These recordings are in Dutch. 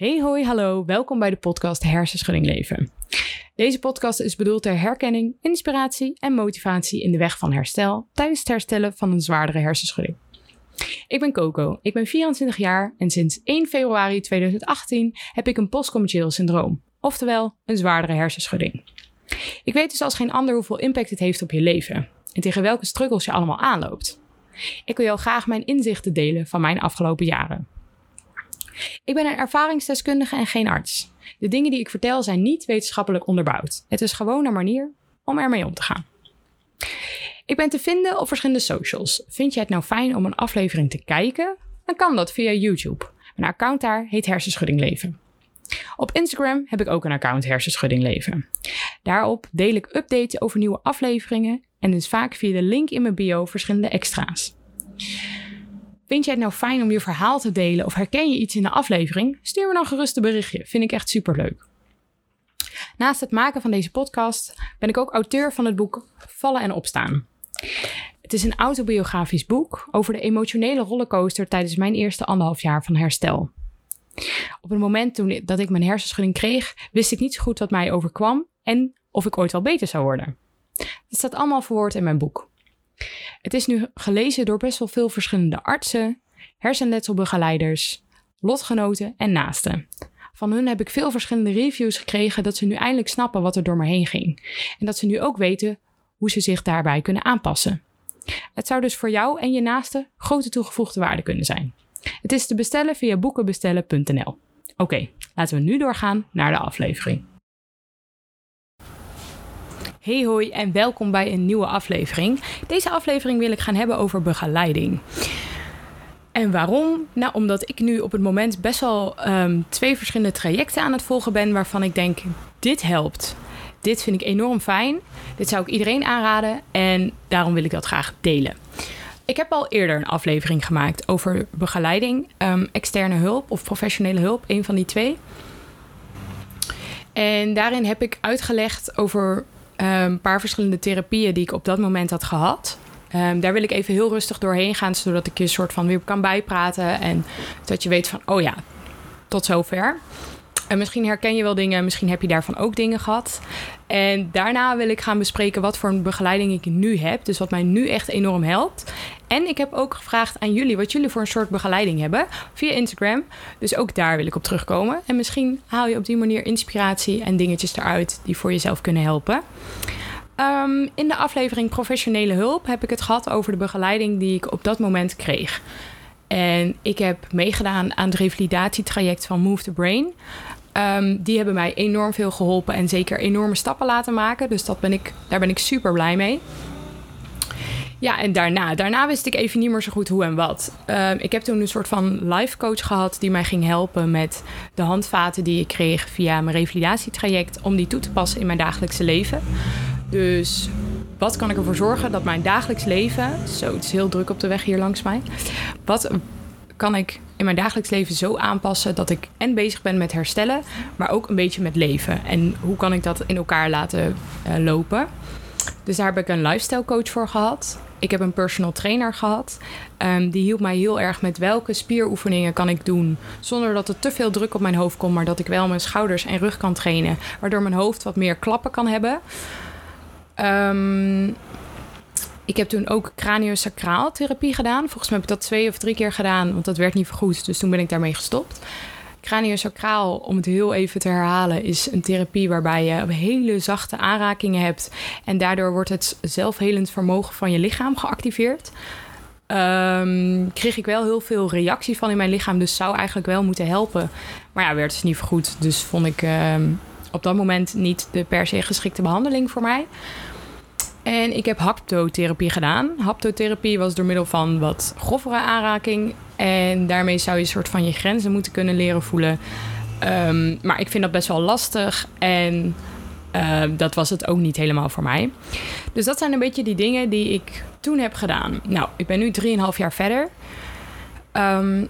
Hey hoi, hallo, welkom bij de podcast Hersenschudding Leven. Deze podcast is bedoeld ter herkenning, inspiratie en motivatie in de weg van herstel tijdens het herstellen van een zwaardere hersenschudding. Ik ben Coco, ik ben 24 jaar en sinds 1 februari 2018 heb ik een postcommercieel syndroom, oftewel een zwaardere hersenschudding. Ik weet dus als geen ander hoeveel impact het heeft op je leven en tegen welke struggles je allemaal aanloopt. Ik wil jou graag mijn inzichten delen van mijn afgelopen jaren. Ik ben een ervaringsdeskundige en geen arts. De dingen die ik vertel zijn niet wetenschappelijk onderbouwd. Het is gewoon een manier om ermee om te gaan. Ik ben te vinden op verschillende socials. Vind je het nou fijn om een aflevering te kijken? Dan kan dat via YouTube. Mijn account daar heet Hersenschudding Leven. Op Instagram heb ik ook een account Hersenschudding Leven. Daarop deel ik updates over nieuwe afleveringen en dus vaak via de link in mijn bio verschillende extra's. Vind jij het nou fijn om je verhaal te delen of herken je iets in de aflevering? Stuur me dan gerust een berichtje. Vind ik echt superleuk. Naast het maken van deze podcast ben ik ook auteur van het boek Vallen en Opstaan. Het is een autobiografisch boek over de emotionele rollercoaster tijdens mijn eerste anderhalf jaar van herstel. Op het moment toen dat ik mijn hersenschudding kreeg, wist ik niet zo goed wat mij overkwam en of ik ooit wel beter zou worden. Dat staat allemaal verwoord in mijn boek. Het is nu gelezen door best wel veel verschillende artsen, hersenletselbegeleiders, lotgenoten en naasten. Van hun heb ik veel verschillende reviews gekregen dat ze nu eindelijk snappen wat er door me heen ging. En dat ze nu ook weten hoe ze zich daarbij kunnen aanpassen. Het zou dus voor jou en je naasten grote toegevoegde waarde kunnen zijn. Het is te bestellen via boekenbestellen.nl. Oké, laten we nu doorgaan naar de aflevering. Hey hoi en welkom bij een nieuwe aflevering. Deze aflevering wil ik gaan hebben over begeleiding. En waarom? Nou, omdat ik nu op het moment best wel um, twee verschillende trajecten aan het volgen ben waarvan ik denk, dit helpt. Dit vind ik enorm fijn. Dit zou ik iedereen aanraden en daarom wil ik dat graag delen. Ik heb al eerder een aflevering gemaakt over begeleiding, um, externe hulp of professionele hulp, een van die twee. En daarin heb ik uitgelegd over een paar verschillende therapieën die ik op dat moment had gehad. Um, daar wil ik even heel rustig doorheen gaan, zodat ik je een soort van weer kan bijpraten. En dat je weet van, oh ja, tot zover. En misschien herken je wel dingen, misschien heb je daarvan ook dingen gehad. En daarna wil ik gaan bespreken wat voor een begeleiding ik nu heb. Dus wat mij nu echt enorm helpt. En ik heb ook gevraagd aan jullie wat jullie voor een soort begeleiding hebben via Instagram. Dus ook daar wil ik op terugkomen. En misschien haal je op die manier inspiratie en dingetjes eruit die voor jezelf kunnen helpen. Um, in de aflevering Professionele Hulp heb ik het gehad over de begeleiding die ik op dat moment kreeg. En ik heb meegedaan aan het revalidatietraject van Move the Brain. Um, die hebben mij enorm veel geholpen en zeker enorme stappen laten maken. Dus dat ben ik, daar ben ik super blij mee. Ja, en daarna, daarna wist ik even niet meer zo goed hoe en wat. Um, ik heb toen een soort van life coach gehad die mij ging helpen met de handvaten die ik kreeg via mijn revalidatietraject om die toe te passen in mijn dagelijkse leven. Dus wat kan ik ervoor zorgen dat mijn dagelijks leven. Zo, het is heel druk op de weg hier langs mij. Wat kan ik in mijn dagelijks leven zo aanpassen dat ik en bezig ben met herstellen, maar ook een beetje met leven. En hoe kan ik dat in elkaar laten uh, lopen? Dus daar heb ik een lifestyle coach voor gehad. Ik heb een personal trainer gehad. Um, die hielp mij heel erg met welke spieroefeningen kan ik doen. Zonder dat er te veel druk op mijn hoofd komt. Maar dat ik wel mijn schouders en rug kan trainen. Waardoor mijn hoofd wat meer klappen kan hebben. Um, ik heb toen ook craniosacraal therapie gedaan. Volgens mij heb ik dat twee of drie keer gedaan, want dat werd niet vergoed. Dus toen ben ik daarmee gestopt. Craniosacraal, om het heel even te herhalen, is een therapie waarbij je hele zachte aanrakingen hebt. En daardoor wordt het zelfhelend vermogen van je lichaam geactiveerd. Um, kreeg ik wel heel veel reactie van in mijn lichaam, dus zou eigenlijk wel moeten helpen. Maar ja, werd dus niet vergoed. Dus vond ik um, op dat moment niet de per se geschikte behandeling voor mij. En ik heb haptotherapie gedaan. Haptotherapie was door middel van wat grovere aanraking. En daarmee zou je een soort van je grenzen moeten kunnen leren voelen. Um, maar ik vind dat best wel lastig. En uh, dat was het ook niet helemaal voor mij. Dus dat zijn een beetje die dingen die ik toen heb gedaan. Nou, ik ben nu 3,5 jaar verder. Um,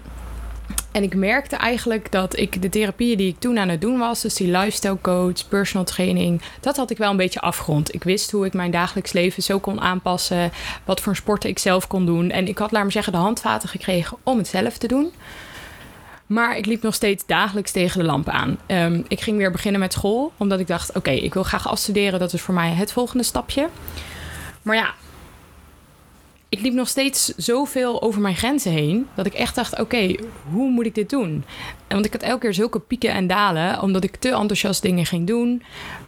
en ik merkte eigenlijk dat ik de therapieën die ik toen aan het doen was, dus die lifestyle coach, personal training, dat had ik wel een beetje afgerond. Ik wist hoe ik mijn dagelijks leven zo kon aanpassen, wat voor sporten ik zelf kon doen. En ik had, laat maar zeggen, de handvaten gekregen om het zelf te doen. Maar ik liep nog steeds dagelijks tegen de lamp aan. Ehm, ik ging weer beginnen met school, omdat ik dacht: oké, ik wil graag afstuderen. Dat is voor mij het volgende stapje. Maar ja, ik liep nog steeds zoveel over mijn grenzen heen. Dat ik echt dacht: oké, hoe moet ik dit doen? En want ik had elke keer zulke pieken en dalen, omdat ik te enthousiast dingen ging doen.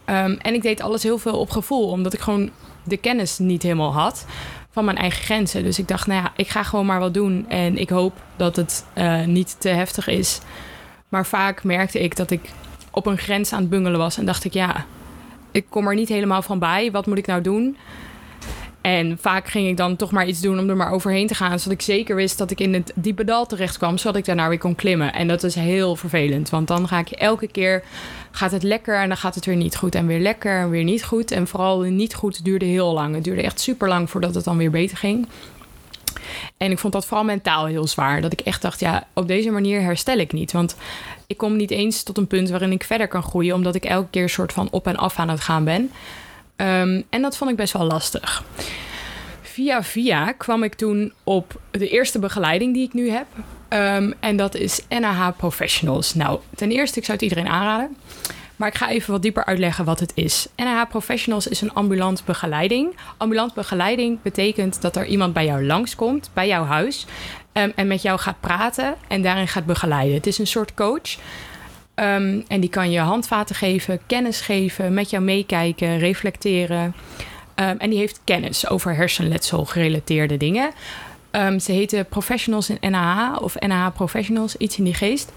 Ehm, en ik deed alles heel veel op gevoel, omdat ik gewoon de kennis niet helemaal had van mijn eigen grenzen. Dus ik dacht, nou ja, ik ga gewoon maar wat doen. En ik hoop dat het uh, niet te heftig is. Maar vaak merkte ik dat ik op een grens aan het bungelen was. En dacht ik, ja, ik kom er niet helemaal van bij. Wat moet ik nou doen? En vaak ging ik dan toch maar iets doen om er maar overheen te gaan. Zodat ik zeker wist dat ik in het diepe dal terecht kwam. Zodat ik daarna weer kon klimmen. En dat is heel vervelend. Want dan ga ik elke keer gaat het lekker en dan gaat het weer niet goed. En weer lekker en weer niet goed. En vooral niet goed duurde heel lang. Het duurde echt super lang voordat het dan weer beter ging. En ik vond dat vooral mentaal heel zwaar. Dat ik echt dacht, ja, op deze manier herstel ik niet. Want ik kom niet eens tot een punt waarin ik verder kan groeien. Omdat ik elke keer een soort van op en af aan het gaan ben. Ehm, en dat vond ik best wel lastig. Via via kwam ik toen op de eerste begeleiding die ik nu heb. Ehm, en dat is NAH Professionals. Nou, ten eerste, ik zou het iedereen aanraden. Maar ik ga even wat dieper uitleggen wat het is. NAH Professionals is een ambulant begeleiding. Ambulant begeleiding betekent dat er iemand bij jou langskomt, bij jouw huis. Um, en met jou gaat praten en daarin gaat begeleiden. Het is een soort coach. Um, en die kan je handvaten geven, kennis geven, met jou meekijken, reflecteren. Um, en die heeft kennis over hersenletsel gerelateerde dingen. Um, ze heten Professionals in NAH of NAH Professionals, iets in die geest.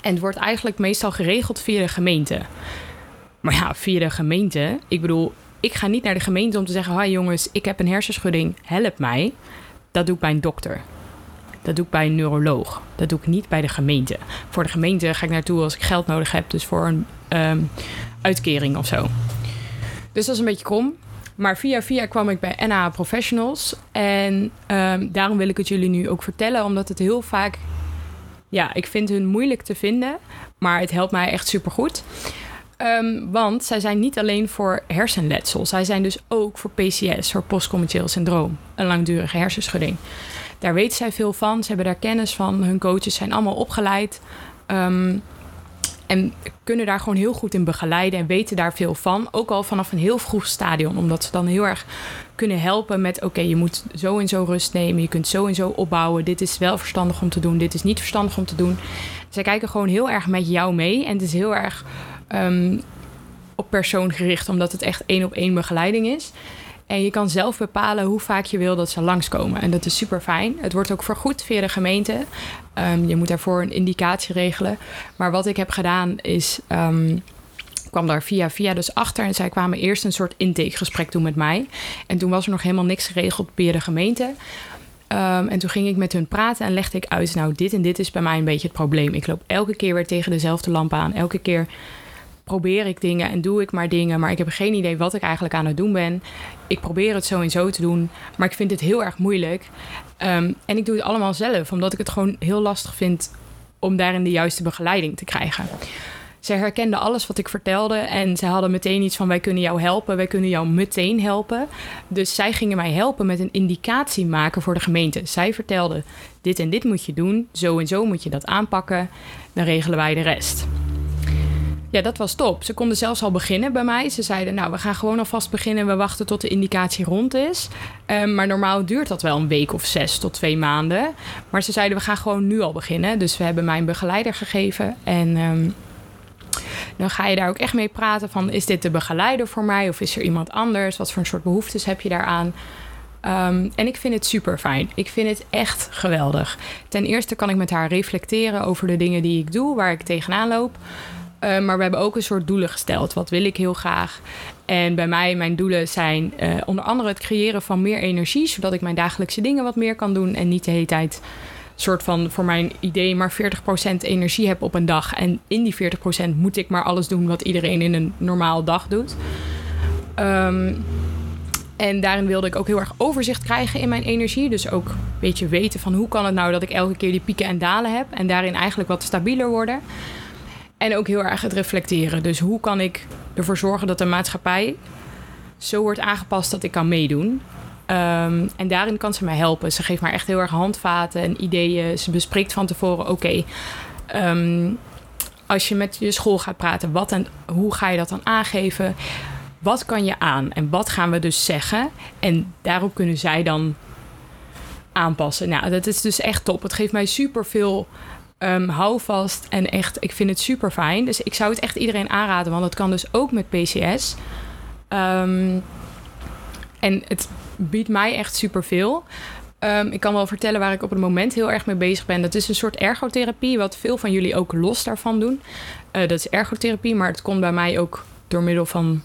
En het wordt eigenlijk meestal geregeld via de gemeente. Maar ja, via de gemeente. Ik bedoel, ik ga niet naar de gemeente om te zeggen: Hi jongens, ik heb een hersenschudding, help mij. Dat doe ik bij een dokter. Dat doe ik bij een neuroloog. Dat doe ik niet bij de gemeente. Voor de gemeente ga ik naartoe als ik geld nodig heb, dus voor een um, uitkering of zo. Dus dat is een beetje krom. Maar via via kwam ik bij NA Professionals. En um, daarom wil ik het jullie nu ook vertellen, omdat het heel vaak. Ja, ik vind hun moeilijk te vinden, maar het helpt mij echt supergoed. Um, want zij zijn niet alleen voor hersenletsel, zij zijn dus ook voor PCS, voor postcommentieel syndroom, een langdurige hersenschudding. Daar weten zij veel van, ze hebben daar kennis van, hun coaches zijn allemaal opgeleid. Um, en kunnen daar gewoon heel goed in begeleiden en weten daar veel van. Ook al vanaf een heel vroeg stadion. Omdat ze dan heel erg kunnen helpen met: oké, je moet zo en zo rust nemen. Je kunt zo en zo opbouwen. Dit is wel verstandig om te doen. Dit is niet verstandig om te doen. Zij kijken gewoon heel erg met jou mee. En het is heel erg um, op persoon gericht, omdat het echt één op één begeleiding is. En je kan zelf bepalen hoe vaak je wil dat ze langskomen. En dat is super fijn. Het wordt ook vergoed via de gemeente. Um, je moet daarvoor een indicatie regelen. Maar wat ik heb gedaan is. Um, kwam daar via via dus achter. En zij kwamen eerst een soort intakegesprek doen met mij. En toen was er nog helemaal niks geregeld via de gemeente. Um, en toen ging ik met hun praten en legde ik uit... nou, dit en dit is bij mij een beetje het probleem. Ik loop elke keer weer tegen dezelfde lamp aan. Elke keer probeer ik dingen en doe ik maar dingen, maar ik heb geen idee wat ik eigenlijk aan het doen ben. Ik probeer het zo en zo te doen, maar ik vind het heel erg moeilijk. Um, en ik doe het allemaal zelf, omdat ik het gewoon heel lastig vind om daarin de juiste begeleiding te krijgen. Ze herkenden alles wat ik vertelde en ze hadden meteen iets van: wij kunnen jou helpen, wij kunnen jou meteen helpen. Dus zij gingen mij helpen met een indicatie maken voor de gemeente. Zij vertelden: dit en dit moet je doen, zo en zo moet je dat aanpakken, dan regelen wij de rest. Ja, dat was top. Ze konden zelfs al beginnen bij mij. Ze zeiden, nou, we gaan gewoon alvast beginnen. We wachten tot de indicatie rond is. Um, maar normaal duurt dat wel een week of zes tot twee maanden. Maar ze zeiden, we gaan gewoon nu al beginnen. Dus we hebben mij een begeleider gegeven. En um, dan ga je daar ook echt mee praten van... is dit de begeleider voor mij of is er iemand anders? Wat voor een soort behoeftes heb je daaraan? Um, en ik vind het super fijn. Ik vind het echt geweldig. Ten eerste kan ik met haar reflecteren over de dingen die ik doe, waar ik tegenaan loop. Uh, maar we hebben ook een soort doelen gesteld. Wat wil ik heel graag? En bij mij, mijn doelen zijn uh, onder andere het creëren van meer energie, zodat ik mijn dagelijkse dingen wat meer kan doen en niet de hele tijd soort van voor mijn idee maar 40% energie heb op een dag. En in die 40% moet ik maar alles doen wat iedereen in een normaal dag doet. Um, en daarin wilde ik ook heel erg overzicht krijgen in mijn energie. Dus ook een beetje weten van hoe kan het nou dat ik elke keer die pieken en dalen heb. En daarin eigenlijk wat stabieler worden. En ook heel erg het reflecteren. Dus hoe kan ik ervoor zorgen dat de maatschappij zo wordt aangepast dat ik kan meedoen? Ehm, en daarin kan ze mij helpen. Ze geeft mij echt heel erg handvaten en ideeën. Ze bespreekt van tevoren: oké, ehm, als je met je school gaat praten, wat en hoe ga je dat dan aangeven? Wat kan je aan en wat gaan we dus zeggen? En daarop kunnen zij dan aanpassen. Nou, dat is dus echt top. Het geeft mij super veel um, houvast en echt, ik vind het super fijn. Dus ik zou het echt iedereen aanraden, want het kan dus ook met PCS. Um, en het biedt mij echt superveel. Um, ik kan wel vertellen waar ik op het moment heel erg mee bezig ben. Dat is een soort ergotherapie, wat veel van jullie ook los daarvan doen. Uh, dat is ergotherapie, maar het komt bij mij ook door middel van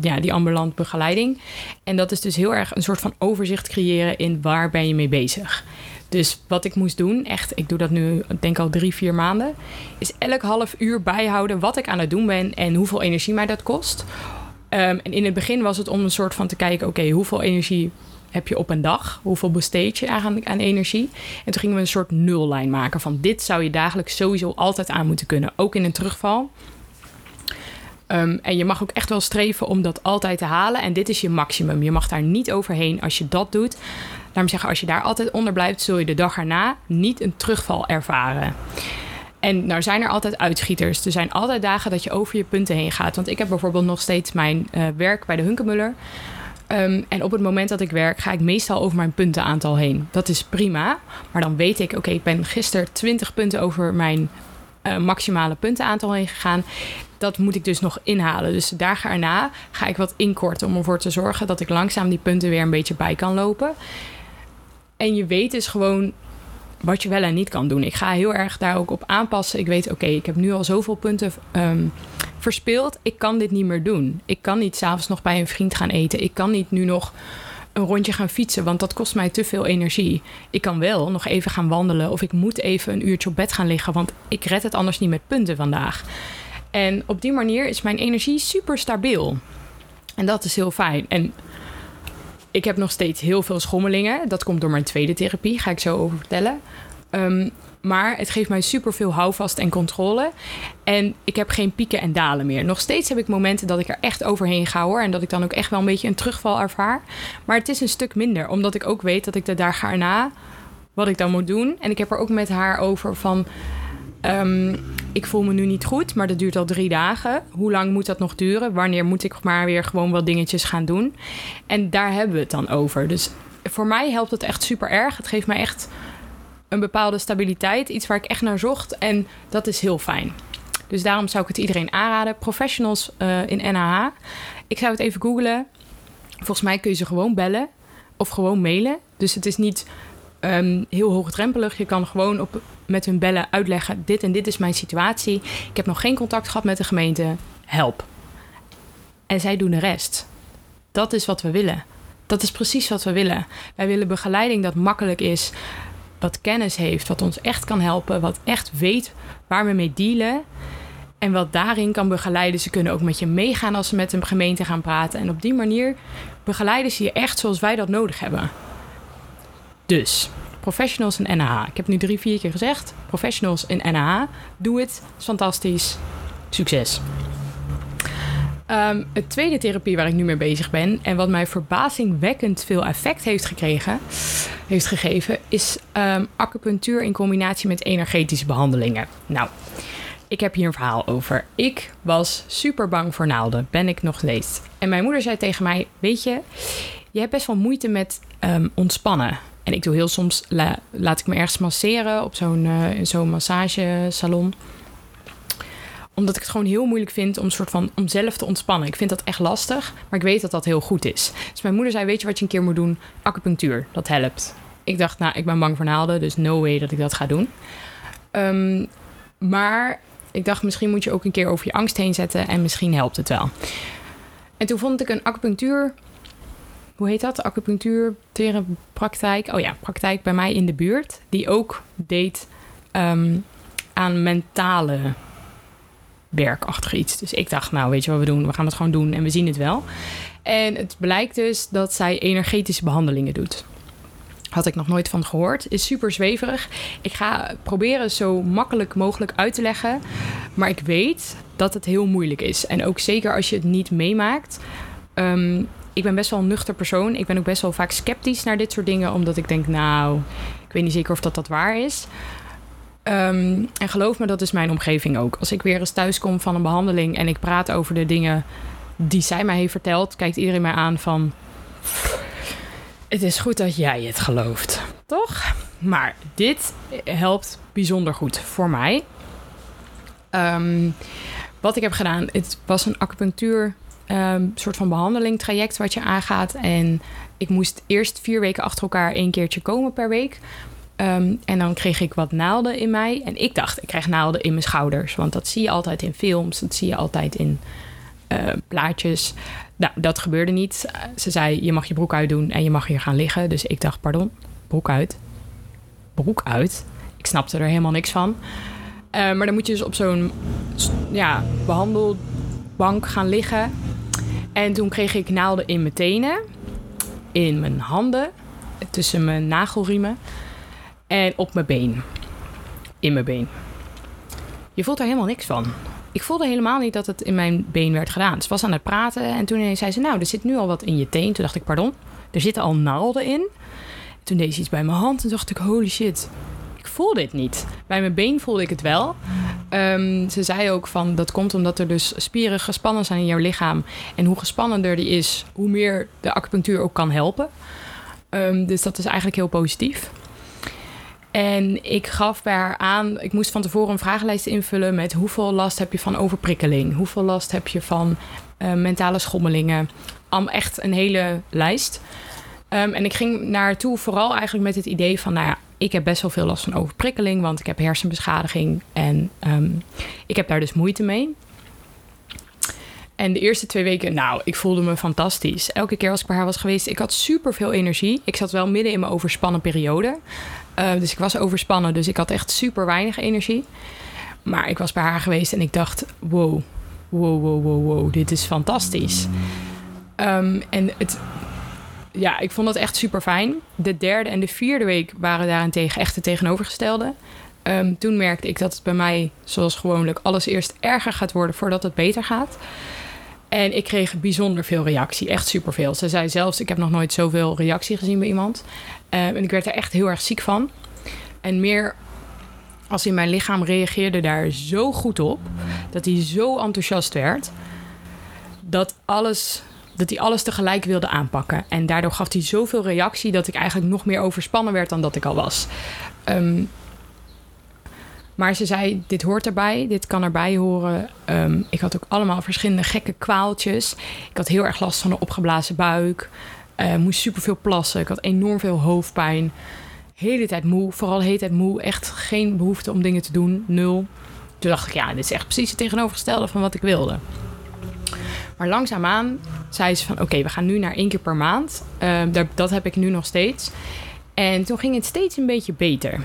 ja, die ambulant begeleiding. En dat is dus heel erg een soort van overzicht creëren in waar ben je mee bezig. Dus wat ik moest doen, echt, ik doe dat nu, denk al drie, vier maanden, is elk half uur bijhouden wat ik aan het doen ben en hoeveel energie mij dat kost. Um, en in het begin was het om een soort van te kijken, oké, hoeveel energie heb je op een dag? Hoeveel besteed je aan, aan energie? En toen gingen we een soort nullijn maken van dit zou je dagelijks sowieso altijd aan moeten kunnen, ook in een terugval. Um, en je mag ook echt wel streven om dat altijd te halen. En dit is je maximum. Je mag daar niet overheen. Als je dat doet, laat me zeggen, als je daar altijd onder blijft, zul je de dag erna niet een terugval ervaren. En nou zijn er altijd uitschieters. Er zijn altijd dagen dat je over je punten heen gaat. Want ik heb bijvoorbeeld nog steeds mijn uh, werk bij de Hunkemuller. Um, en op het moment dat ik werk, ga ik meestal over mijn puntenaantal heen. Dat is prima. Maar dan weet ik, oké, ik ben gisteren 20 punten over mijn uh, maximale puntenaantal heen gegaan. Dat moet ik dus nog inhalen. Dus de dagen erna ga ik wat inkorten om ervoor te zorgen dat ik langzaam die punten weer een beetje bij kan lopen. En je weet dus gewoon wat je wel en niet kan doen. Ik ga heel erg daar ook op aanpassen. Ik weet, oké, ik heb nu al zoveel punten um, verspeeld. Ik kan dit niet meer doen. Ik kan niet s'avonds nog bij een vriend gaan eten. Ik kan niet nu nog een rondje gaan fietsen, want dat kost mij te veel energie. Ik kan wel nog even gaan wandelen of ik moet even een uurtje op bed gaan liggen, want ik red het anders niet met punten vandaag. En op die manier is mijn energie super stabiel. En dat is heel fijn. En ik heb nog steeds heel veel schommelingen. Dat komt door mijn tweede therapie, ga ik zo over vertellen. Um, maar het geeft mij super veel houvast en controle. En ik heb geen pieken en dalen meer. Nog steeds heb ik momenten dat ik er echt overheen ga hoor. En dat ik dan ook echt wel een beetje een terugval ervaar. Maar het is een stuk minder. Omdat ik ook weet dat ik de daar ga na wat ik dan moet doen. En ik heb er ook met haar over van. Um, ik voel me nu niet goed, maar dat duurt al drie dagen. Hoe lang moet dat nog duren? Wanneer moet ik maar weer gewoon wat dingetjes gaan doen? En daar hebben we het dan over. Dus voor mij helpt het echt super erg. Het geeft mij echt een bepaalde stabiliteit. Iets waar ik echt naar zocht. En dat is heel fijn. Dus daarom zou ik het iedereen aanraden. Professionals uh, in NAH. Ik zou het even googlen. Volgens mij kun je ze gewoon bellen of gewoon mailen. Dus het is niet um, heel hoogdrempelig. Je kan gewoon op, met hun bellen uitleggen: dit en dit is mijn situatie. Ik heb nog geen contact gehad met de gemeente. Help. En zij doen de rest. Dat is wat we willen. Dat is precies wat we willen. Wij willen begeleiding dat makkelijk is, wat kennis heeft, wat ons echt kan helpen, wat echt weet waar we mee dealen. En wat daarin kan begeleiden. Ze kunnen ook met je meegaan als ze met een gemeente gaan praten. En op die manier begeleiden ze je echt zoals wij dat nodig hebben. Dus, professionals in NAH. Ik heb nu drie, vier keer gezegd. Professionals in NAH. Doe het. is fantastisch. Succes. Um, het tweede therapie waar ik nu mee bezig ben en wat mij verbazingwekkend veel effect heeft gekregen, heeft gegeven, is um, acupunctuur in combinatie met energetische behandelingen. Nou, ik heb hier een verhaal over. Ik was super bang voor naalden, ben ik nog steeds. En mijn moeder zei tegen mij: Weet je, je hebt best wel moeite met um, ontspannen. En ik doe heel soms, la, laat ik me ergens masseren op zo'n uh, zo'n massagesalon omdat ik het gewoon heel moeilijk vind om, soort van, om zelf te ontspannen. Ik vind dat echt lastig, maar ik weet dat dat heel goed is. Dus mijn moeder zei, weet je wat je een keer moet doen? Acupunctuur, dat helpt. Ik dacht, nou, ik ben bang voor naalden, dus no way dat ik dat ga doen. Um, maar ik dacht, misschien moet je ook een keer over je angst heen zetten en misschien helpt het wel. En toen vond ik een acupunctuur, hoe heet dat? Acupunctuur praktijk. Oh ja, praktijk bij mij in de buurt, die ook deed um, aan mentale werkachtig iets. Dus ik dacht, nou, weet je wat we doen? We gaan het gewoon doen en we zien het wel. En het blijkt dus dat zij energetische behandelingen doet. Had ik nog nooit van gehoord. Is super zweverig. Ik ga proberen zo makkelijk mogelijk uit te leggen. Maar ik weet dat het heel moeilijk is. En ook zeker als je het niet meemaakt. Um, ik ben best wel een nuchter persoon. Ik ben ook best wel vaak sceptisch naar dit soort dingen, omdat ik denk, nou, ik weet niet zeker of dat dat waar is. Ehm, en geloof me, dat is mijn omgeving ook. Als ik weer eens thuis kom van een behandeling en ik praat over de dingen die zij mij heeft verteld, kijkt iedereen mij aan van. Het is goed dat jij het gelooft, toch? Maar dit helpt bijzonder goed voor mij. Ehm, wat ik heb gedaan, het was een acupunctuur um, soort van behandeling traject wat je aangaat. En ik moest eerst vier weken achter elkaar één keertje komen per week. Um, en dan kreeg ik wat naalden in mij. En ik dacht, ik krijg naalden in mijn schouders. Want dat zie je altijd in films. Dat zie je altijd in uh, plaatjes. Nou, dat gebeurde niet. Ze zei, je mag je broek uitdoen en je mag hier gaan liggen. Dus ik dacht, pardon, broek uit? Broek uit? Ik snapte er helemaal niks van. Maar dan moet je dus op zo'n ja, behandelbank gaan liggen. En toen kreeg ik naalden in mijn tenen, in mijn handen, tussen mijn nagelriemen en op mijn been. In mijn been. Je voelt er helemaal niks van. Ik voelde helemaal niet dat het in mijn been werd gedaan. Ze was aan het praten en toen zei ze: Nou, er zit nu al wat in je teen. Toen dacht ik: Pardon, er zitten al naalden in. Toen deed ze iets bij mijn hand en dacht ik: Holy shit, ik voel dit niet. Bij mijn been voelde ik het wel. Um, ze zei ook van dat komt omdat er dus spieren gespannen zijn in jouw lichaam. En hoe gespannender die is, hoe meer de acupunctuur ook kan helpen. Um, dus dat is eigenlijk heel positief. En ik gaf bij haar aan, ik moest van tevoren een vragenlijst invullen met hoeveel last heb je van overprikkeling? Hoeveel last heb je van uh, mentale schommelingen? Am echt een hele lijst. Um, en ik ging naartoe vooral eigenlijk met het idee van, nou ja, ik heb best wel veel last van overprikkeling, want ik heb hersenbeschadiging en um, ik heb daar dus moeite mee. En de eerste twee weken, nou, ik voelde me fantastisch. Elke keer als ik bij haar was geweest, ik had super veel energie. Ik zat wel midden in mijn overspannen periode. Uh, dus ik was overspannen, dus ik had echt super weinig energie. Maar ik was bij haar geweest en ik dacht: wow, wow, wow, wow, wow, dit is fantastisch. Um, en het, ja, ik vond dat echt super fijn. De derde en de vierde week waren daarentegen echt de tegenovergestelde. Um, toen merkte ik dat het bij mij, zoals gewoonlijk, alles eerst erger gaat worden voordat het beter gaat. En ik kreeg bijzonder veel reactie, echt superveel. Ze zei zelfs, ik heb nog nooit zoveel reactie gezien bij iemand. Um, en ik werd er echt heel erg ziek van. En meer als in mijn lichaam reageerde daar zo goed op, dat hij zo enthousiast werd, dat alles dat hij alles tegelijk wilde aanpakken. En daardoor gaf hij zoveel reactie dat ik eigenlijk nog meer overspannen werd dan dat ik al was. Um, maar ze zei: Dit hoort erbij, dit kan erbij horen. Um, ik had ook allemaal verschillende gekke kwaaltjes. Ik had heel erg last van een opgeblazen buik. Uh, moest superveel plassen. Ik had enorm veel hoofdpijn. Hele tijd moe, vooral hele tijd moe. Echt geen behoefte om dingen te doen, nul. Toen dacht ik: Ja, dit is echt precies het tegenovergestelde van wat ik wilde. Maar langzaamaan zei ze van oké, we gaan nu naar één keer per maand. Uh, dat heb ik nu nog steeds. En toen ging het steeds een beetje beter.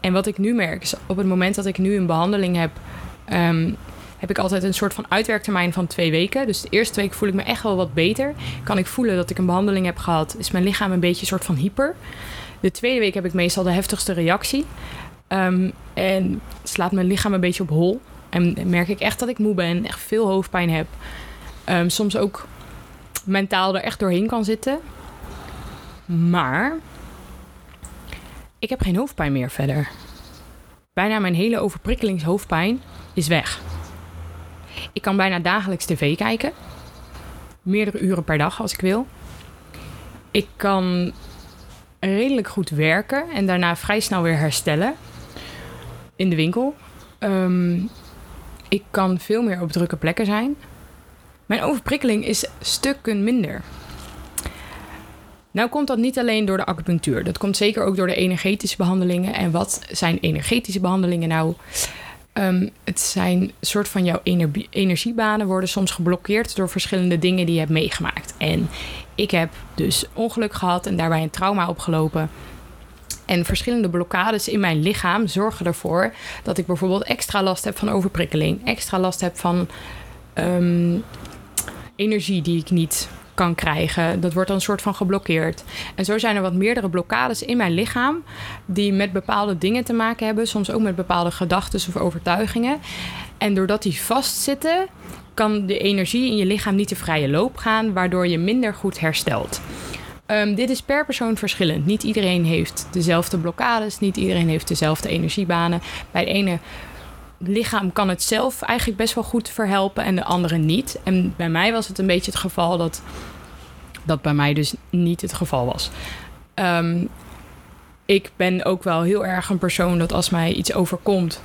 En wat ik nu merk is op het moment dat ik nu een behandeling heb, um, heb ik altijd een soort van uitwerktermijn van twee weken. Dus de eerste week voel ik me echt wel wat beter. Kan ik voelen dat ik een behandeling heb gehad, is mijn lichaam een beetje een soort van hyper. De tweede week heb ik meestal de heftigste reactie. Um, en slaat mijn lichaam een beetje op hol. En merk ik echt dat ik moe ben, echt veel hoofdpijn heb. Um, soms ook mentaal er echt doorheen kan zitten. Maar ik heb geen hoofdpijn meer verder. Bijna mijn hele overprikkelingshoofdpijn is weg. Ik kan bijna dagelijks tv kijken. Meerdere uren per dag als ik wil. Ik kan redelijk goed werken en daarna vrij snel weer herstellen. In de winkel. Um, ik kan veel meer op drukke plekken zijn. Mijn overprikkeling is stukken minder. Nou komt dat niet alleen door de acupunctuur. Dat komt zeker ook door de energetische behandelingen. En wat zijn energetische behandelingen nou? Um, het zijn soort van jouw energie, energiebanen worden soms geblokkeerd door verschillende dingen die je hebt meegemaakt. En ik heb dus ongeluk gehad en daarbij een trauma opgelopen. En verschillende blokkades in mijn lichaam zorgen ervoor dat ik bijvoorbeeld extra last heb van overprikkeling, extra last heb van um, energie die ik niet kan krijgen. Dat wordt dan een soort van geblokkeerd. En zo zijn er wat meerdere blokkades in mijn lichaam die met bepaalde dingen te maken hebben, soms ook met bepaalde gedachten of overtuigingen. En doordat die vastzitten kan de energie in je lichaam niet de vrije loop gaan, waardoor je minder goed herstelt. Ehm, dit is per persoon verschillend. Niet iedereen heeft dezelfde blokkades, niet iedereen heeft dezelfde energiebanen. Bij de ene lichaam kan het zelf eigenlijk best wel goed verhelpen en de andere niet. En bij mij was het een beetje het geval dat dat bij mij dus niet het geval was. Ehm, ik ben ook wel heel erg een persoon dat als mij iets overkomt,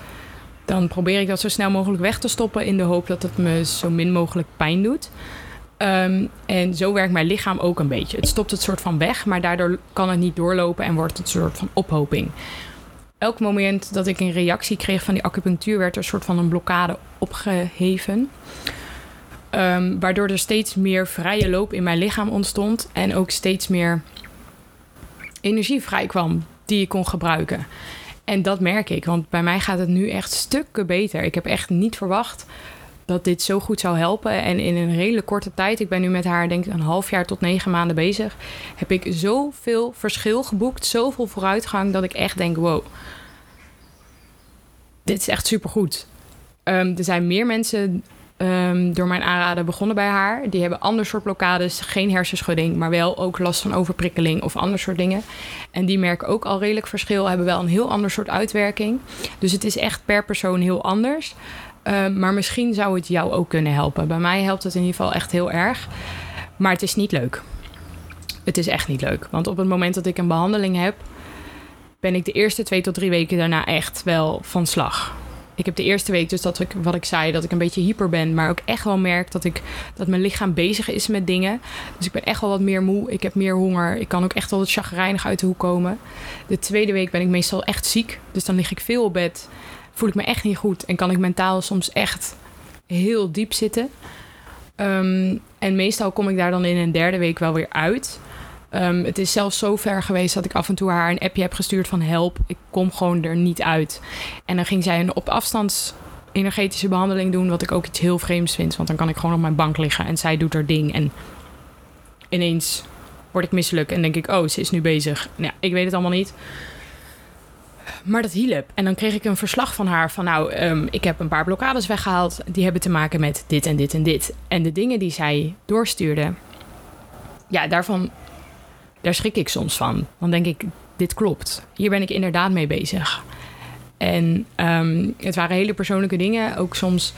dan probeer ik dat zo snel mogelijk weg te stoppen in de hoop dat het me zo min mogelijk pijn doet. Ehm, en zo werkt mijn lichaam ook een beetje. Het stopt het soort van weg, maar daardoor kan het niet doorlopen en wordt het een soort van ophoping. Elk moment dat ik een reactie kreeg van die acupunctuur, werd er een soort van een blokkade opgeheven. Um, waardoor er steeds meer vrije loop in mijn lichaam ontstond en ook steeds meer energie vrij kwam die ik kon gebruiken. En dat merk ik, want bij mij gaat het nu echt stukken beter. Ik heb echt niet verwacht dat dit zo goed zou helpen. En in een redelijk korte tijd, ik ben nu met haar denk ik een half jaar tot negen maanden bezig, heb ik zoveel verschil geboekt, zoveel vooruitgang, dat ik echt denk, wow, dit is echt supergoed. Um, er zijn meer mensen um, door mijn aanraden begonnen bij haar. Die hebben ander soort blokkades, geen hersenschudding, maar wel ook last van overprikkeling of ander soort dingen. En die merken ook al redelijk verschil, hebben wel een heel ander soort uitwerking. Dus het is echt per persoon heel anders. Um, maar misschien zou het jou ook kunnen helpen. Bij mij helpt het in ieder geval echt heel erg. Maar het is niet leuk. Het is echt niet leuk. Want op het moment dat ik een behandeling heb, ben ik de eerste twee tot drie weken daarna echt wel van slag ik heb de eerste week dus dat ik, wat ik zei, dat ik een beetje hyper ben. Maar ook echt wel merk dat, ik, dat mijn lichaam bezig is met dingen. Dus ik ben echt wel wat meer moe. Ik heb meer honger. Ik kan ook echt wel wat chagrijnig uit de hoek komen. De tweede week ben ik meestal echt ziek. Dus dan lig ik veel op bed. Voel ik me echt niet goed. En kan ik mentaal soms echt heel diep zitten. Um, en meestal kom ik daar dan in een derde week wel weer uit. Um, het is zelfs zo ver geweest dat ik af en toe haar een appje heb gestuurd van help, ik kom gewoon er niet uit. En dan ging zij een op afstands energetische behandeling doen, wat ik ook iets heel vreemds vind. Want dan kan ik gewoon op mijn bank liggen en zij doet haar ding. En ineens word ik misselijk en denk ik, oh, ze is nu bezig. Nou, ik weet het allemaal niet. Maar dat hielp. En dan kreeg ik een verslag van haar van nou, um, ik heb een paar blokkades weggehaald. Die hebben te maken met dit en dit en dit. En de dingen die zij doorstuurde, ja, daarvan daar schrik ik soms van. Dan denk ik, dit klopt. Hier ben ik inderdaad mee bezig. En um, het waren hele persoonlijke dingen. Ook soms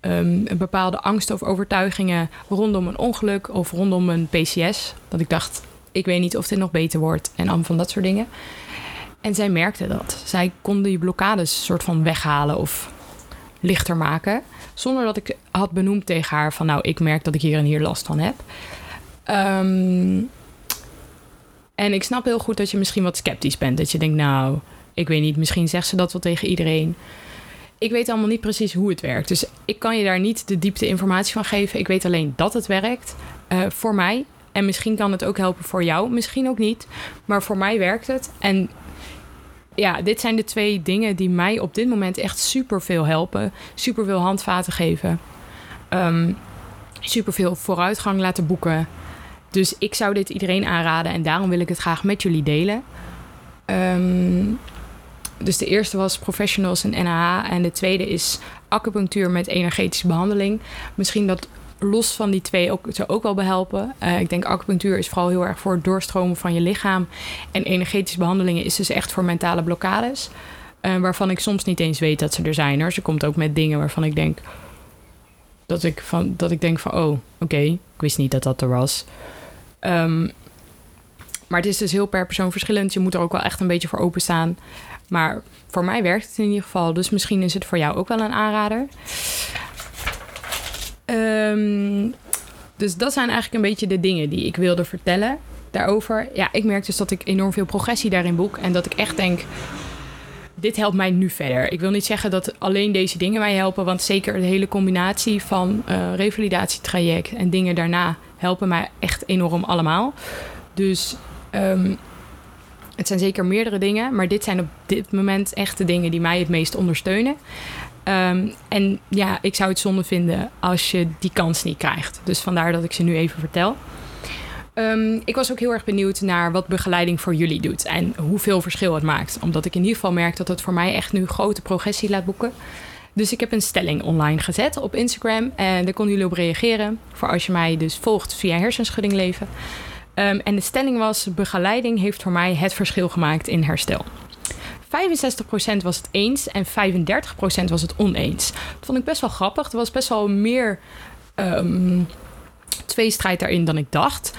um, een bepaalde angst of overtuigingen rondom een ongeluk of rondom een PCS. Dat ik dacht, ik weet niet of dit nog beter wordt. En allemaal van dat soort dingen. En zij merkte dat. Zij kon die blokkades soort van weghalen of lichter maken. Zonder dat ik had benoemd tegen haar van nou, ik merk dat ik hier en hier last van heb. Um, en ik snap heel goed dat je misschien wat sceptisch bent. Dat je denkt, nou, ik weet niet, misschien zegt ze dat wel tegen iedereen. Ik weet allemaal niet precies hoe het werkt. Dus ik kan je daar niet de diepte informatie van geven. Ik weet alleen dat het werkt uh, voor mij. En misschien kan het ook helpen voor jou, misschien ook niet. Maar voor mij werkt het. En ja, dit zijn de twee dingen die mij op dit moment echt super veel helpen. Super veel handvaten geven. Um, super veel vooruitgang laten boeken. Dus ik zou dit iedereen aanraden en daarom wil ik het graag met jullie delen. Um, dus de eerste was professionals en NAH en de tweede is acupunctuur met energetische behandeling. Misschien dat los van die twee ook, zou ook wel behelpen. Uh, ik denk acupunctuur is vooral heel erg voor het doorstromen van je lichaam. En energetische behandelingen is dus echt voor mentale blokkades. Uh, waarvan ik soms niet eens weet dat ze er zijn. Hoor. Ze komt ook met dingen waarvan ik denk... Dat ik, van, dat ik denk van, oh, oké, ik wist niet dat dat er was. Um, maar het is dus heel per persoon verschillend. Je moet er ook wel echt een beetje voor openstaan. Maar voor mij werkt het in ieder geval. Dus misschien is het voor jou ook wel een aanrader. Um, dus dat zijn eigenlijk een beetje de dingen die ik wilde vertellen daarover. Ja, ik merk dus dat ik enorm veel progressie daarin boek. En dat ik echt denk, dit helpt mij nu verder. Ik wil niet zeggen dat alleen deze dingen mij helpen. Want zeker de hele combinatie van uh, revalidatietraject en dingen daarna helpen mij echt enorm allemaal. Dus um, het zijn zeker meerdere dingen, maar dit zijn op dit moment echt de dingen die mij het meest ondersteunen. Um, en ja, ik zou het zonde vinden als je die kans niet krijgt. Dus vandaar dat ik ze nu even vertel. Um, ik was ook heel erg benieuwd naar wat begeleiding voor jullie doet en hoeveel verschil het maakt. Omdat ik in ieder geval merk dat het voor mij echt nu grote progressie laat boeken. Dus ik heb een stelling online gezet op Instagram. En daar konden jullie op reageren. Voor als je mij dus volgt via hersenschudding leven. Ehm, en de stelling was: begeleiding heeft voor mij het verschil gemaakt in herstel. 65% was het eens en 35% was het oneens. Dat vond ik best wel grappig. Er was best wel meer um, tweestrijd daarin dan ik dacht.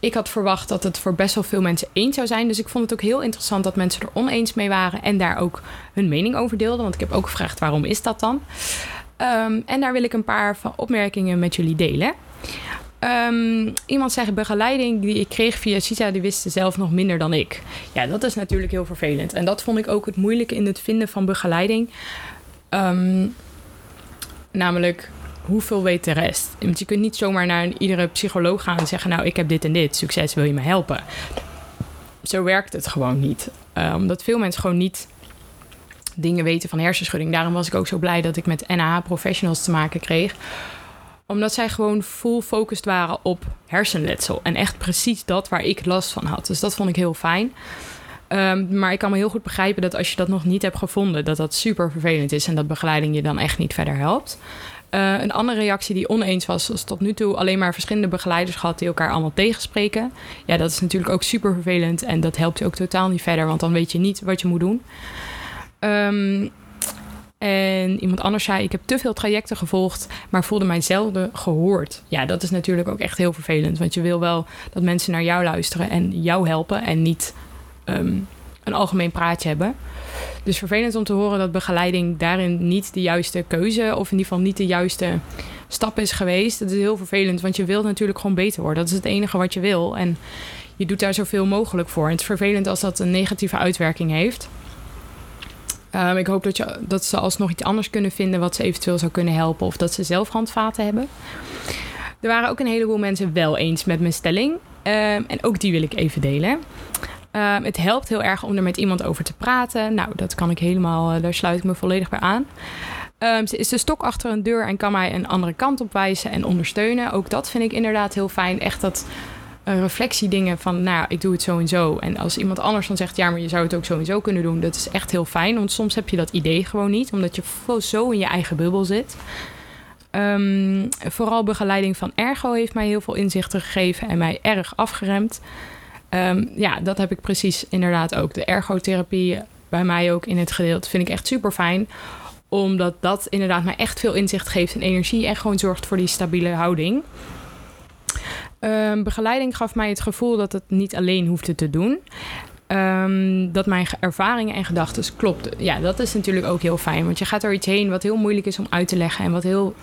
Ik had verwacht dat het voor best wel veel mensen eens zou zijn. Dus ik vond het ook heel interessant dat mensen er oneens mee waren en daar ook hun mening over deelden. Want ik heb ook gevraagd waarom is dat dan? Um, en daar wil ik een paar opmerkingen met jullie delen. Um, iemand zegt begeleiding die ik kreeg via Sita, die wist zelf nog minder dan ik. Ja, dat is natuurlijk heel vervelend. En dat vond ik ook het moeilijke in het vinden van begeleiding. Um, namelijk, hoeveel weet de rest? Want je kunt niet zomaar naar een, iedere psycholoog gaan en zeggen: Nou, ik heb dit en dit, succes, wil je me helpen? Zo werkt het gewoon niet. Uh, omdat veel mensen gewoon niet dingen weten van hersenschudding. Daarom was ik ook zo blij dat ik met NAH professionals te maken kreeg omdat zij gewoon full focused waren op hersenletsel. En echt precies dat waar ik last van had. Dus dat vond ik heel fijn. Um, maar ik kan me heel goed begrijpen dat als je dat nog niet hebt gevonden, dat dat super vervelend is en dat begeleiding je dan echt niet verder helpt. Uh, een andere reactie die oneens was, was tot nu toe alleen maar verschillende begeleiders gehad die elkaar allemaal tegenspreken. Ja, dat is natuurlijk ook super vervelend en dat helpt je ook totaal niet verder, want dan weet je niet wat je moet doen. Um, en iemand anders zei: Ik heb te veel trajecten gevolgd, maar voelde mij zelden gehoord. Ja, dat is natuurlijk ook echt heel vervelend. Want je wil wel dat mensen naar jou luisteren en jou helpen en niet um, een algemeen praatje hebben. Dus vervelend om te horen dat begeleiding daarin niet de juiste keuze, of in ieder geval niet de juiste stap is geweest. Dat is heel vervelend, want je wilt natuurlijk gewoon beter worden. Dat is het enige wat je wil. En je doet daar zoveel mogelijk voor. En het is vervelend als dat een negatieve uitwerking heeft. Um, ik hoop dat, je, dat ze alsnog iets anders kunnen vinden wat ze eventueel zou kunnen helpen. Of dat ze zelf handvaten hebben. Er waren ook een heleboel mensen wel eens met mijn stelling. Um, en ook die wil ik even delen. Um, het helpt heel erg om er met iemand over te praten. Nou, dat kan ik helemaal, uh, daar sluit ik me volledig bij aan. Ze is de stok achter een deur en kan mij een andere kant op wijzen en ondersteunen. Ook dat vind ik inderdaad heel fijn. Echt dat reflectiedingen van, nou, ik doe het zo en zo. En als iemand anders dan zegt, ja, maar je zou het ook zo en zo kunnen doen, dat is echt heel fijn. Want soms heb je dat idee gewoon niet, omdat je zo in je eigen bubbel zit. Um, vooral begeleiding van Ergo heeft mij heel veel inzichten gegeven en mij erg afgeremd. Um, ja, dat heb ik precies inderdaad ook. De ergotherapie bij mij ook in het gedeelte vind ik echt super fijn omdat dat inderdaad mij echt veel inzicht geeft en energie en gewoon zorgt voor die stabiele houding. Um, begeleiding gaf mij het gevoel dat het niet alleen hoefde te doen. Um, dat mijn ervaringen en gedachten klopten. Ja, dat is natuurlijk ook heel fijn. Want je gaat er iets heen wat heel moeilijk is om uit te leggen. En wat heel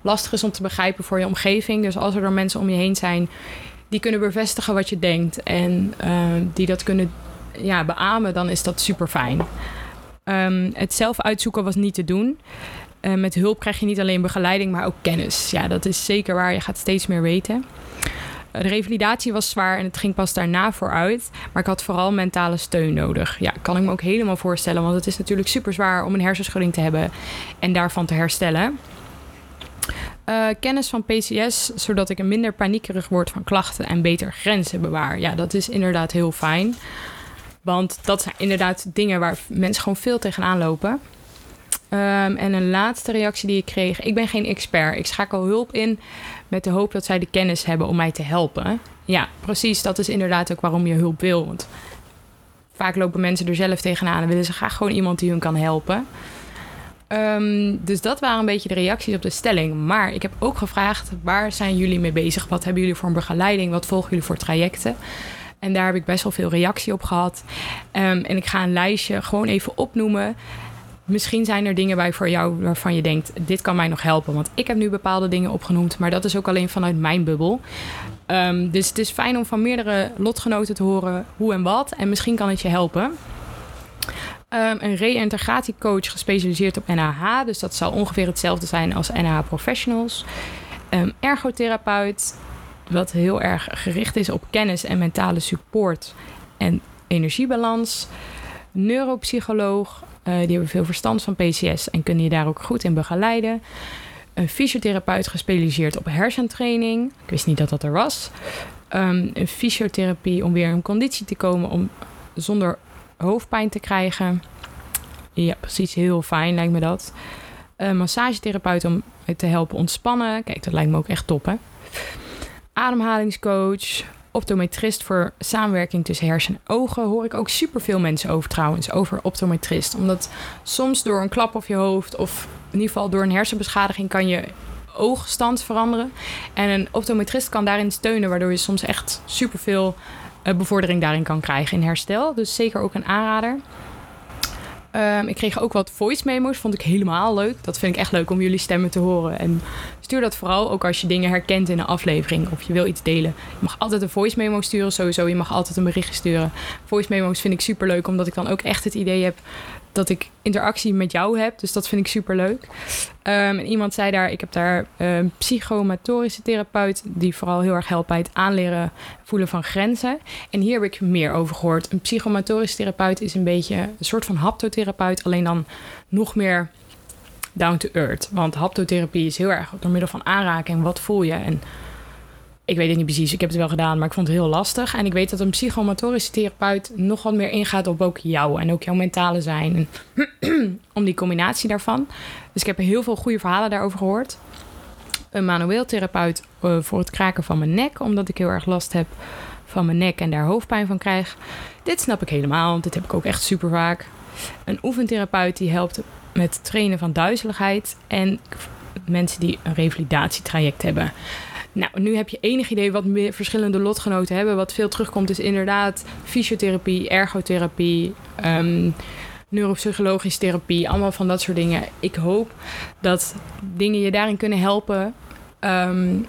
lastig is om te begrijpen voor je omgeving. Dus als er dan mensen om je heen zijn die kunnen bevestigen wat je denkt. En uh, die dat kunnen ja, beamen, dan is dat super fijn. Het zelf uitzoeken was niet te doen. Uh, met hulp krijg je niet alleen begeleiding, maar ook kennis. Ja, dat is zeker waar. Je gaat steeds meer weten. De revalidatie was zwaar en het ging pas daarna vooruit. Maar ik had vooral mentale steun nodig. Ja, kan ik me ook helemaal voorstellen. Want het is natuurlijk super zwaar om een hersenschudding te hebben en daarvan te herstellen. Uh, kennis van PCS, zodat ik een minder paniekerig word van klachten en beter grenzen bewaar. Ja, dat is inderdaad heel fijn. Want dat zijn inderdaad dingen waar mensen gewoon veel tegenaan lopen. Um, en een laatste reactie die ik kreeg. Ik ben geen expert. Ik schakel hulp in met de hoop dat zij de kennis hebben om mij te helpen. Ja, precies. Dat is inderdaad ook waarom je hulp wil. Want vaak lopen mensen er zelf tegenaan en willen ze graag gewoon iemand die hun kan helpen. Um, dus dat waren een beetje de reacties op de stelling. Maar ik heb ook gevraagd: waar zijn jullie mee bezig? Wat hebben jullie voor een begeleiding? Wat volgen jullie voor trajecten? En daar heb ik best wel veel reactie op gehad. Um, en ik ga een lijstje gewoon even opnoemen. Misschien zijn er dingen bij voor jou waarvan je denkt: dit kan mij nog helpen. Want ik heb nu bepaalde dingen opgenoemd, maar dat is ook alleen vanuit mijn bubbel. Um, dus het is fijn om van meerdere lotgenoten te horen hoe en wat. En misschien kan het je helpen. Um, een reïntegratiecoach gespecialiseerd op NAH. Dus dat zal ongeveer hetzelfde zijn als NAH Professionals. Um, ergotherapeut, wat heel erg gericht is op kennis en mentale support en energiebalans. Neuropsycholoog, die hebben veel verstand van PCS en kunnen je daar ook goed in begeleiden. Een fysiotherapeut gespecialiseerd op hersentraining. Ik wist niet dat dat er was. Um, een fysiotherapie om weer in conditie te komen om zonder hoofdpijn te krijgen. Ja, precies. Heel fijn lijkt me dat. Een massagetherapeut om te helpen ontspannen. Kijk, dat lijkt me ook echt top, hè? Ademhalingscoach, optometrist voor samenwerking tussen hersenen en ogen. Hoor ik ook superveel mensen over trouwens, over optometrist. Omdat soms door een klap op je hoofd of in ieder geval door een hersenbeschadiging kan je oogstand veranderen. En een optometrist kan daarin steunen, waardoor je soms echt superveel uh, bevordering daarin kan krijgen in herstel. Dus zeker ook een aanrader. Um, ik kreeg ook wat voice memo's, vond ik helemaal leuk. Dat vind ik echt leuk om jullie stemmen te horen. En stuur dat vooral ook als je dingen herkent in een aflevering of je wil iets delen. Je mag altijd een voice memo sturen, sowieso. Je mag altijd een berichtje sturen. Voice memo's vind ik super leuk, omdat ik dan ook echt het idee heb dat ik interactie met jou heb. Dus dat vind ik super leuk. En iemand zei daar, ik heb daar een psychomotorische therapeut... die vooral heel erg helpt bij het aanleren voelen van grenzen. En hier heb ik meer over gehoord. Een psychomotorische therapeut is een beetje een soort van haptotherapeut... alleen dan nog meer down to earth. Want haptotherapie is heel erg door middel van aanraking. Wat voel je? En ik weet het niet precies, ik heb het wel gedaan, maar ik vond het heel lastig. En ik weet dat een psychomotorische therapeut nog wat meer ingaat op ook jou en ook jouw mentale zijn. En om die combinatie daarvan. Dus ik heb heel veel goede verhalen daarover gehoord. Een manueeltherapeut uh, voor het kraken van mijn nek, omdat ik heel erg last heb van mijn nek en daar hoofdpijn van krijg. Dit snap ik helemaal, dit heb ik ook echt super vaak. Een oefentherapeut die helpt met trainen van duizeligheid en mensen die een revalidatietraject hebben. Nou, nu heb je enig idee wat verschillende lotgenoten hebben. Wat veel terugkomt is inderdaad fysiotherapie, ergotherapie, um, neuropsychologische therapie, allemaal van dat soort dingen. Ik hoop dat dingen je daarin kunnen helpen. Um,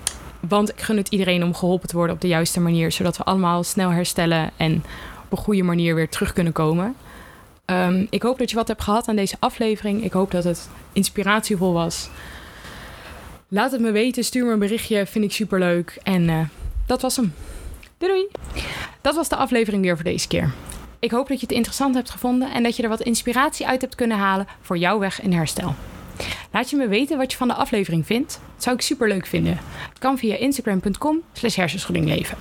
want ik gun het iedereen om geholpen te worden op de juiste manier, zodat we allemaal snel herstellen en op een goede manier weer terug kunnen komen. Um, ik hoop dat je wat hebt gehad aan deze aflevering. Ik hoop dat het inspiratievol was. Laat het me weten. Stuur me een berichtje. Vind ik super leuk. En uh, dat was hem. Doei doei. Dat was de aflevering weer voor deze keer. Ik hoop dat je het interessant hebt gevonden en dat je er wat inspiratie uit hebt kunnen halen voor jouw weg in herstel. Laat je me weten wat je van de aflevering vindt. Dat zou ik super leuk vinden. Het kan via instagram.com slash hersenschuddingleven.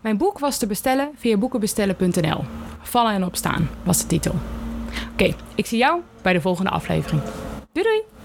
Mijn boek was te bestellen via boekenbestellen.nl. Vallen en opstaan was de titel. Oké, ik zie jou bij de volgende aflevering. Doei doei!